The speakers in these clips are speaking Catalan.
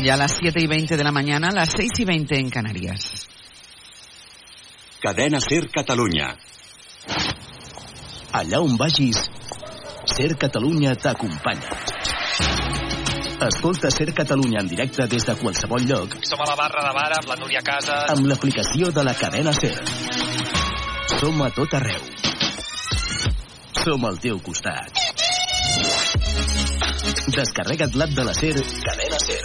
Son ya las 7 y 20 de la mañana, las 6 y 20 en Canarias. Cadena Ser Catalunya. Allà on vagis, Ser Catalunya t'acompanya. Escolta Ser Catalunya en directe des de qualsevol lloc Som a la barra de bar amb la Núria Casas. amb l'aplicació de la cadena Ser. Som a tot arreu. Som al teu costat. Descarrega't l'app de la Ser, cadena Ser,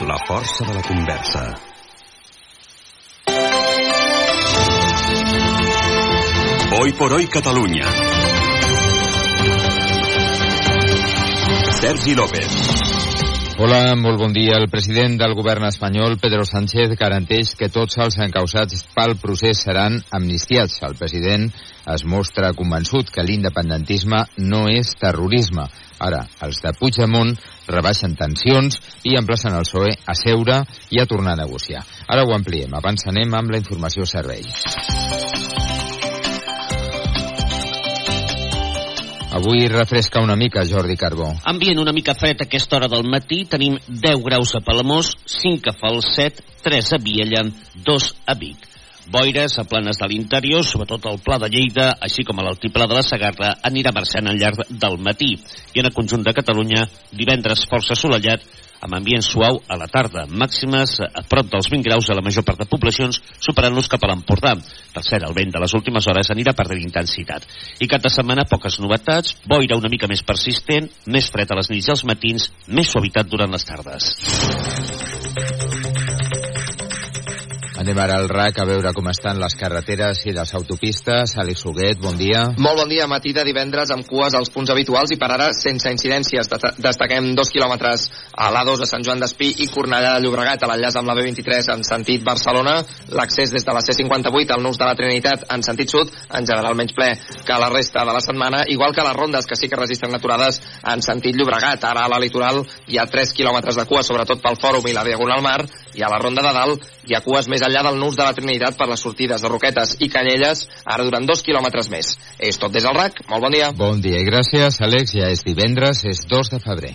La força de la conversa. Hoy por hoy Catalunya. Sergi López. Hola, molt bon dia. El president del govern espanyol, Pedro Sánchez, garanteix que tots els encausats pel procés seran amnistiats. El president es mostra convençut que l'independentisme no és terrorisme. Ara, els de Puigdemont rebaixen tensions i emplacen el PSOE a seure i a tornar a negociar. Ara ho ampliem. Abans anem amb la informació servei. Avui refresca una mica, Jordi Carbó. Ambient una mica fred a aquesta hora del matí. Tenim 10 graus a Palamós, 5 a Falset, 3 a Viella, 2 a Vic. Boires a planes de l'interior, sobretot al Pla de Lleida, així com a l'altiplà de la Sagarra, anirà marxant al llarg del matí. I en el conjunt de Catalunya, divendres força assolellat, amb ambient suau a la tarda, màximes a prop dels 20 graus a la major part de poblacions, superant-los cap a l'Empordà. Per cert, el vent de les últimes hores anirà perdent intensitat. I cap de setmana poques novetats, boira una mica més persistent, més fred a les nits i als matins, més suavitat durant les tardes. Anem ara al RAC a veure com estan les carreteres i les autopistes. Àlex Huguet, bon dia. Molt bon dia, matí de divendres amb cues als punts habituals i per ara sense incidències. Desta- Destaquem dos quilòmetres a l'A2 a Sant Joan d'Espí i Cornellà de Llobregat a l'enllaç amb la B23 en sentit Barcelona. L'accés des de la C58 al Nus de la Trinitat en sentit sud, en general menys ple que la resta de la setmana, igual que les rondes que sí que registren aturades en sentit Llobregat. Ara a la litoral hi ha 3 quilòmetres de cua, sobretot pel Fòrum i la Diagonal Mar, i a la ronda de dalt hi ha cues més enllà del Nus de la Trinitat per les sortides de Roquetes i Canyelles, ara durant dos quilòmetres més. És tot des del RAC, molt bon dia. Bon dia i gràcies, Àlex. Ja és divendres, és 2 de febrer.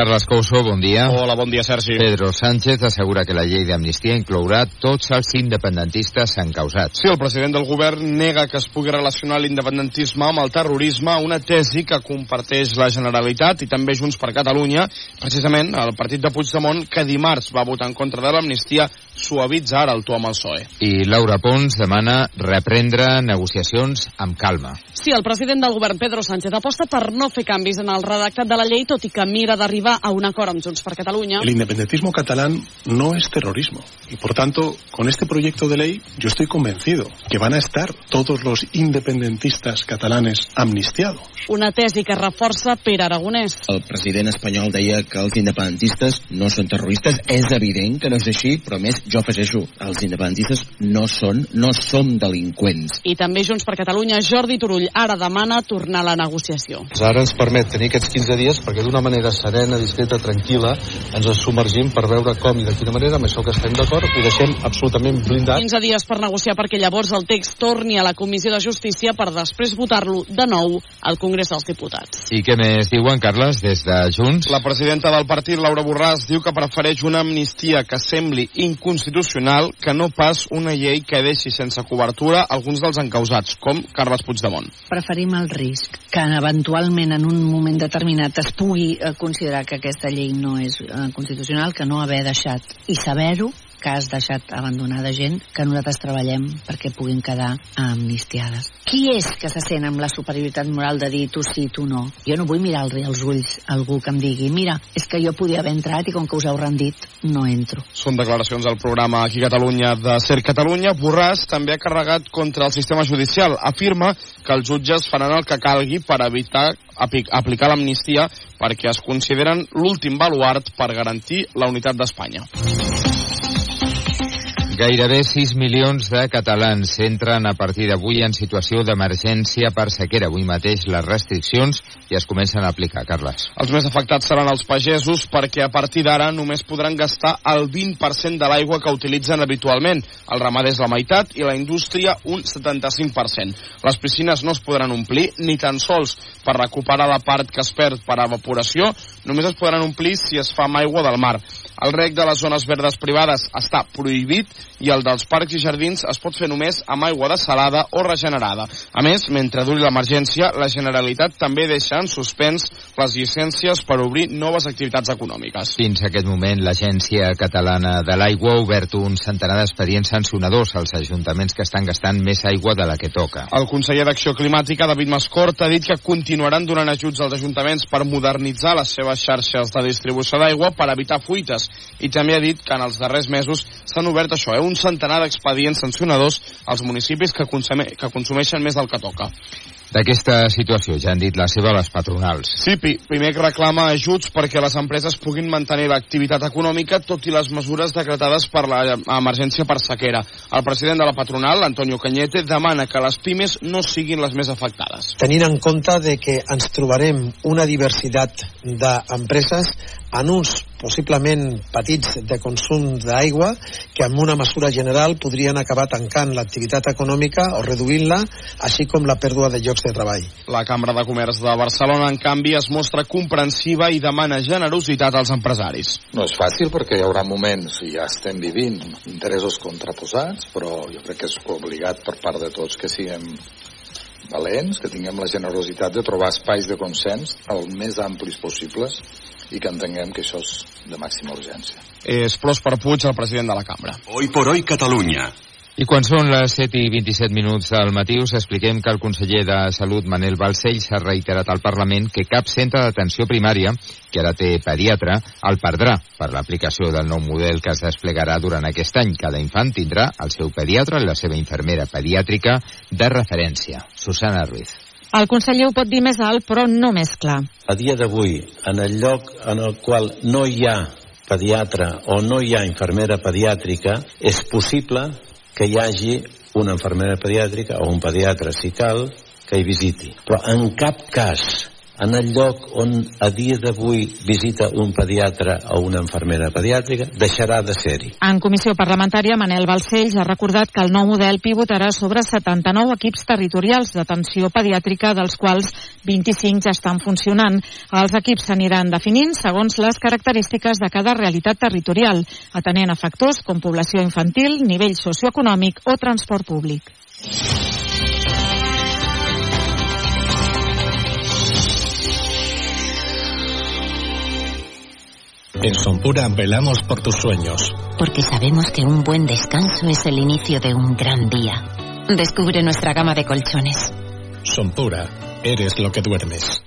Carles Couso, bon dia. Hola, bon dia, Sergi. Pedro Sánchez assegura que la llei d'amnistia inclourà tots els independentistes encausats. Sí, el president del govern nega que es pugui relacionar l'independentisme amb el terrorisme, una tesi que comparteix la Generalitat i també Junts per Catalunya. Precisament, el partit de Puigdemont, que dimarts va votar en contra de l'amnistia, suavitza ara el to amb el PSOE. I Laura Pons demana reprendre negociacions amb calma. Sí, el president del govern, Pedro Sánchez, aposta per no fer canvis en el redactat de la llei, tot i que mira d'arribar a un acord amb Junts per Catalunya. El independentismo catalán no es terrorismo y por tanto con este proyecto de ley yo estoy convencido que van a estar todos los independentistas catalanes amnistiados. Una tesi que reforça Pere Aragonès. El president espanyol deia que els independentistes no són terroristes. És evident que no és així, però a més jo afegeixo, els independentistes no són, no som delinqüents. I també Junts per Catalunya, Jordi Turull, ara demana tornar a la negociació. Ara ens permet tenir aquests 15 dies perquè d'una manera serena, discreta, tranquil·la, ens submergim per veure com i de quina manera amb això que estem d'acord ho deixem absolutament blindat. 15 dies per negociar perquè llavors el text torni a la Comissió de Justícia per després votar-lo de nou al Congrés dels Diputats. I què més diuen, Carles, des de Junts? La presidenta del partit, Laura Borràs, diu que prefereix una amnistia que sembli inconstitucional que no pas una llei que deixi sense cobertura alguns dels encausats, com Carles Puigdemont. Preferim el risc que eventualment en un moment determinat es pugui eh, considerar que aquesta llei no és eh, constitucional, que no haver deixat i saber-ho cas deixat abandonada gent que nosaltres treballem perquè puguin quedar amnistiades. Qui és que se sent amb la superioritat moral de dir tu sí, tu no? Jo no vull mirar als ulls algú que em digui mira, és que jo podia haver entrat i com que us heu rendit, no entro. Són declaracions al programa aquí Catalunya de Ser Catalunya. Borràs també ha carregat contra el sistema judicial. Afirma que els jutges faran el que calgui per evitar aplicar l'amnistia perquè es consideren l'últim baluart per garantir la unitat d'Espanya. Gairebé 6 milions de catalans entren a partir d'avui en situació d'emergència per sequera. Avui mateix les restriccions ja es comencen a aplicar, Carles. Els més afectats seran els pagesos perquè a partir d'ara només podran gastar el 20% de l'aigua que utilitzen habitualment. El ramader és la meitat i la indústria un 75%. Les piscines no es podran omplir ni tan sols per recuperar la part que es perd per evaporació. Només es podran omplir si es fa amb aigua del mar. El rec de les zones verdes privades està prohibit i el dels parcs i jardins es pot fer només amb aigua desalada o regenerada. A més, mentre duri l'emergència, la Generalitat també deixa en suspens les llicències per obrir noves activitats econòmiques. Fins a aquest moment, l'Agència Catalana de l'Aigua ha obert un centenar d'expedients sancionadors als ajuntaments que estan gastant més aigua de la que toca. El conseller d'Acció Climàtica, David Mascort, ha dit que continuaran donant ajuts als ajuntaments per modernitzar les seves xarxes de distribució d'aigua per evitar fuites i també ha dit que en els darrers mesos s'han obert això, eh, un centenar d'expedients sancionadors als municipis que, consume, que consumeixen més del que toca. D'aquesta situació ja han dit la seva les patronals. Sí, primer que reclama ajuts perquè les empreses puguin mantenir l'activitat econòmica tot i les mesures decretades per l'emergència per sequera. El president de la patronal, Antonio Cañete, demana que les pimes no siguin les més afectades. Tenint en compte de que ens trobarem una diversitat d'empreses en uns possiblement petits de consum d'aigua que amb una mesura general podrien acabar tancant l'activitat econòmica o reduint-la, així com la pèrdua de llocs de treball. La Cambra de Comerç de Barcelona, en canvi, es mostra comprensiva i demana generositat als empresaris. No és fàcil perquè hi haurà moments, i ja estem vivint, interessos contraposats, però jo crec que és obligat per part de tots que siguem valents, que tinguem la generositat de trobar espais de consens el més amplis possibles i que entenguem que això és de màxima urgència. És Pròsper Puig, el president de la cambra. Hoy por hoy Catalunya. I quan són les 7 i 27 minuts del matí us expliquem que el conseller de Salut, Manel Balcell, s'ha reiterat al Parlament que cap centre d'atenció primària, que ara té pediatre, el perdrà per l'aplicació del nou model que es desplegarà durant aquest any. Cada infant tindrà el seu pediatre i la seva infermera pediàtrica de referència. Susana Ruiz. El conseller ho pot dir més alt, però no més clar. A dia d'avui, en el lloc en el qual no hi ha pediatre o no hi ha infermera pediàtrica, és possible que hi hagi una infermera pediàtrica o un pediatre, si cal, que hi visiti. Però en cap cas en el lloc on a dia d'avui visita un pediatre o una infermera pediàtrica, deixarà de ser-hi. En comissió parlamentària, Manel Balcells ha recordat que el nou model pivotarà sobre 79 equips territorials d'atenció pediàtrica, dels quals 25 ja estan funcionant. Els equips s'aniran definint segons les característiques de cada realitat territorial, atenent a factors com població infantil, nivell socioeconòmic o transport públic. En Sonpura velamos por tus sueños. Porque sabemos que un buen descanso es el inicio de un gran día. Descubre nuestra gama de colchones. Sonpura, eres lo que duermes.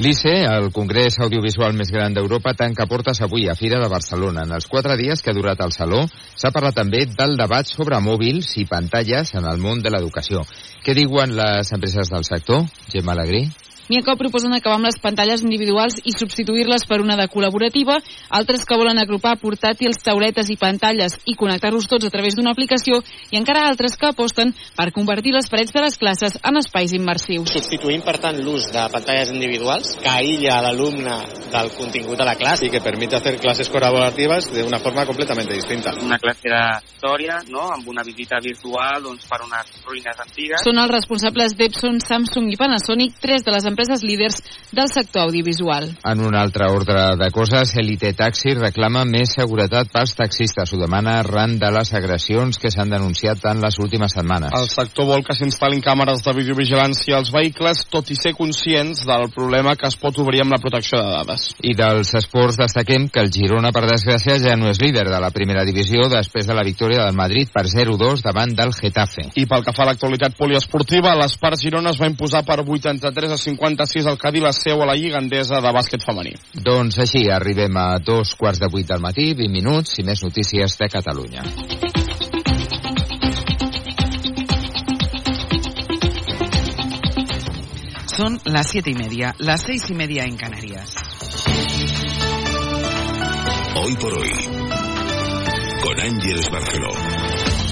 L'ICE, el Congrés Audiovisual més gran d'Europa, tanca portes avui a Fira de Barcelona. En els quatre dies que ha durat el Saló, s'ha parlat també del debat sobre mòbils i pantalles en el món de l'educació. Què diuen les empreses del sector? Gemma Alegrí? N'hi proposen acabar amb les pantalles individuals i substituir-les per una de col·laborativa, altres que volen agrupar portàtils, tauletes i pantalles i connectar-los tots a través d'una aplicació, i encara altres que aposten per convertir les parets de les classes en espais immersius. Substituint, per tant, l'ús de pantalles individuals que aïlla l'alumne del contingut de la classe i que permite hacer clases colaborativas de una forma completamente distinta. Una classe d'història, no?, amb una visita virtual doncs, per unes ruïnes antigues. Són els responsables d'Epson, Samsung i Panasonic, tres de les empreses empreses líders del sector audiovisual. En un altre ordre de coses, Elite Taxi reclama més seguretat pels taxistes. Ho demana arran de les agressions que s'han denunciat en les últimes setmanes. El sector vol que s'instal·lin càmeres de videovigilància als vehicles, tot i ser conscients del problema que es pot obrir amb la protecció de dades. I dels esports destaquem que el Girona, per desgràcia, ja no és líder de la primera divisió després de la victòria del Madrid per 0-2 davant del Getafe. I pel que fa a l'actualitat poliesportiva, l'Espart Girona es va imposar per 83 a 56 al Cadí la seu a la Lliga Endesa de bàsquet femení. Doncs així arribem a dos quarts de vuit del matí, 20 minuts i més notícies de Catalunya. Son las siete y media, las seis y media en Canarias. Hoy por hoy, con Ángeles Barceló.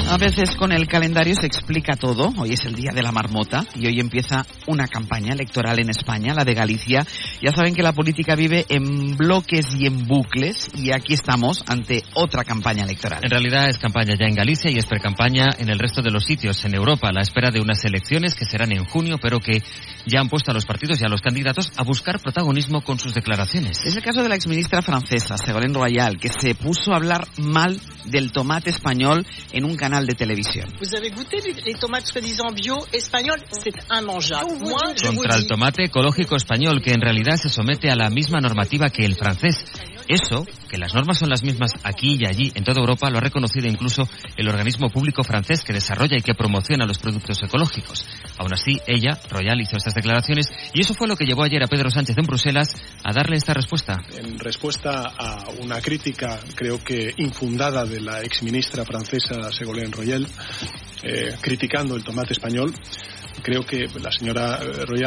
A veces con el calendario se explica todo. Hoy es el día de la marmota y hoy empieza una campaña electoral en España, la de Galicia. Ya saben que la política vive en bloques y en bucles y aquí estamos ante otra campaña electoral. En realidad es campaña ya en Galicia y es precampaña en el resto de los sitios en Europa, a la espera de unas elecciones que serán en junio, pero que ya han puesto a los partidos y a los candidatos a buscar protagonismo con sus declaraciones. Es el caso de la exministra francesa, Ségolène Royal, que se puso a hablar mal del tomate español en un canal de televisión. Contra el tomate ecológico español, que en realidad se somete a la misma normativa que el francés. Eso, que las normas son las mismas aquí y allí en toda Europa, lo ha reconocido incluso el organismo público francés que desarrolla y que promociona los productos ecológicos. Aún así, ella, Royal, hizo estas declaraciones y eso fue lo que llevó ayer a Pedro Sánchez en Bruselas a darle esta respuesta. En respuesta a una crítica, creo que infundada, de la exministra francesa Ségolène Royal, eh, criticando el tomate español, creo que la señora eh, Royal